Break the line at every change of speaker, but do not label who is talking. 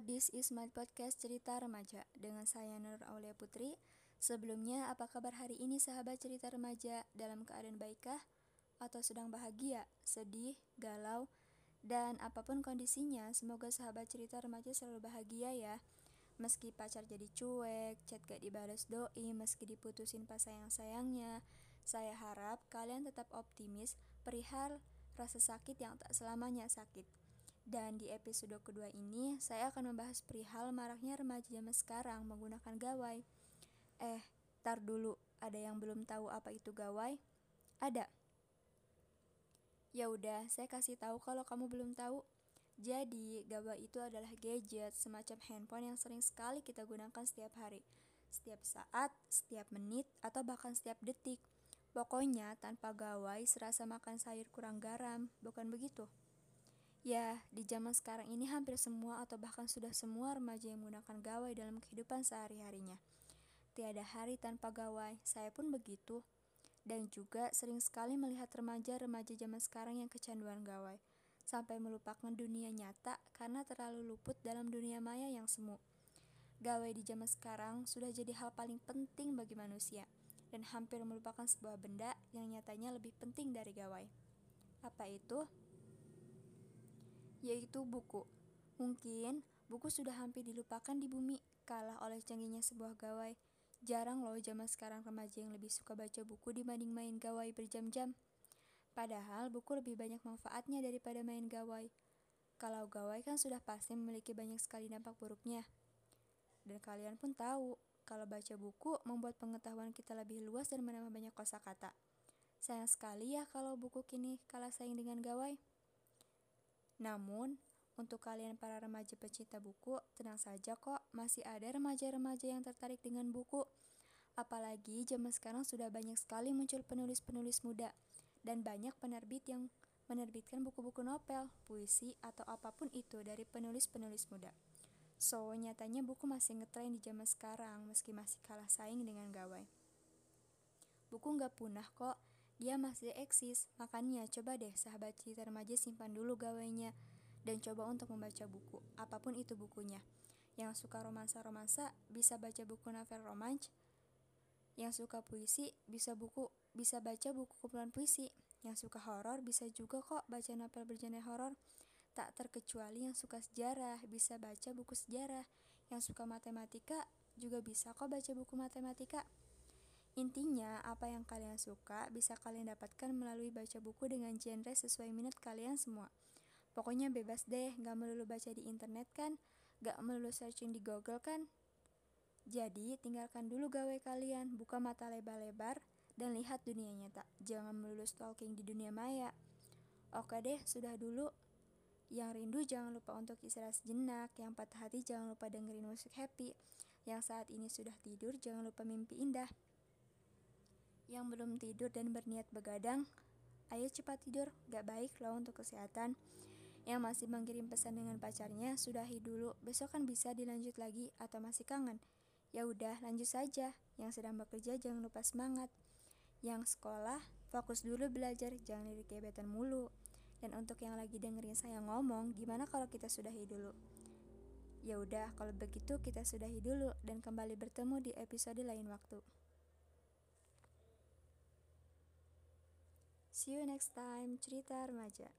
this is my podcast cerita remaja dengan saya Nur Aulia Putri. Sebelumnya, apa kabar hari ini sahabat cerita remaja? Dalam keadaan baikkah? Atau sedang bahagia, sedih, galau, dan apa pun kondisinya, semoga sahabat cerita remaja selalu bahagia ya. Meski pacar jadi cuek, chat gak dibalas doi, meski diputusin pas sayang-sayangnya, saya harap kalian tetap optimis perihal rasa sakit yang tak selamanya sakit. Dan di episode kedua ini, saya akan membahas perihal maraknya remaja zaman sekarang menggunakan gawai. Eh, tar dulu, ada yang belum tahu apa itu gawai? Ada. Ya udah, saya kasih tahu kalau kamu belum tahu. Jadi, gawai itu adalah gadget semacam handphone yang sering sekali kita gunakan setiap hari, setiap saat, setiap menit, atau bahkan setiap detik. Pokoknya, tanpa gawai serasa makan sayur kurang garam, bukan begitu? Ya, di zaman sekarang ini hampir semua atau bahkan sudah semua remaja yang menggunakan gawai dalam kehidupan sehari-harinya. Tiada hari tanpa gawai, saya pun begitu. Dan juga sering sekali melihat remaja-remaja zaman sekarang yang kecanduan gawai, sampai melupakan dunia nyata karena terlalu luput dalam dunia maya yang semu. Gawai di zaman sekarang sudah jadi hal paling penting bagi manusia, dan hampir melupakan sebuah benda yang nyatanya lebih penting dari gawai. Apa itu? Yaitu buku. Mungkin buku sudah hampir dilupakan di bumi, kalah oleh canggihnya sebuah gawai. Jarang loh zaman sekarang remaja yang lebih suka baca buku dibanding main gawai berjam-jam. Padahal buku lebih banyak manfaatnya daripada main gawai. Kalau gawai kan sudah pasti memiliki banyak sekali dampak buruknya. Dan kalian pun tahu, kalau baca buku membuat pengetahuan kita lebih luas dan menambah banyak kosakata. Sayang sekali ya kalau buku kini kalah saing dengan gawai. Namun, untuk kalian para remaja pecinta buku, tenang saja kok, masih ada remaja-remaja yang tertarik dengan buku. Apalagi zaman sekarang sudah banyak sekali muncul penulis-penulis muda dan banyak penerbit yang menerbitkan buku-buku novel, puisi, atau apa pun itu dari penulis-penulis muda. So, nyatanya buku masih ngetrend di zaman sekarang meski masih kalah saing dengan gawai. Buku nggak punah kok, dia masih eksis, makanya coba deh sahabat cerita remaja simpan dulu gawainya dan coba untuk membaca buku, apa pun itu bukunya. Yang suka romansa-romansa bisa baca buku novel romans. Yang suka puisi bisa buku bisa baca buku kumpulan puisi. Yang suka horor bisa juga kok baca novel bergenre horor. Tak terkecuali yang suka sejarah bisa baca buku sejarah. Yang suka matematika juga bisa kok baca buku matematika. Intinya, apa yang kalian suka bisa kalian dapatkan melalui baca buku dengan genre sesuai minat kalian semua. Pokoknya bebas deh, gak melulu baca di internet kan, gak melulu searching di Google kan. Jadi, tinggalkan dulu gawe kalian, buka mata lebar-lebar, dan lihat dunia nyata. Jangan melulu stalking di dunia maya. Oke deh, sudah dulu. Yang rindu jangan lupa untuk istirahat sejenak, yang patah hati jangan lupa dengerin musik happy, yang saat ini sudah tidur jangan lupa mimpi indah. Yang belum tidur dan berniat begadang, ayo cepat tidur, gak baik loh untuk kesehatan. Yang masih mengirim pesan dengan pacarnya, sudahi dulu, besok kan bisa dilanjut lagi atau masih kangen. Ya udah, lanjut saja. Yang sedang bekerja jangan lupa semangat. Yang sekolah, fokus dulu belajar, jangan lirik gebetan mulu. Dan untuk yang lagi dengerin saya ngomong, gimana kalau kita sudahi dulu? Ya udah, kalau begitu kita sudahi dulu dan kembali bertemu di episode lain waktu. See you next time, cerita remaja.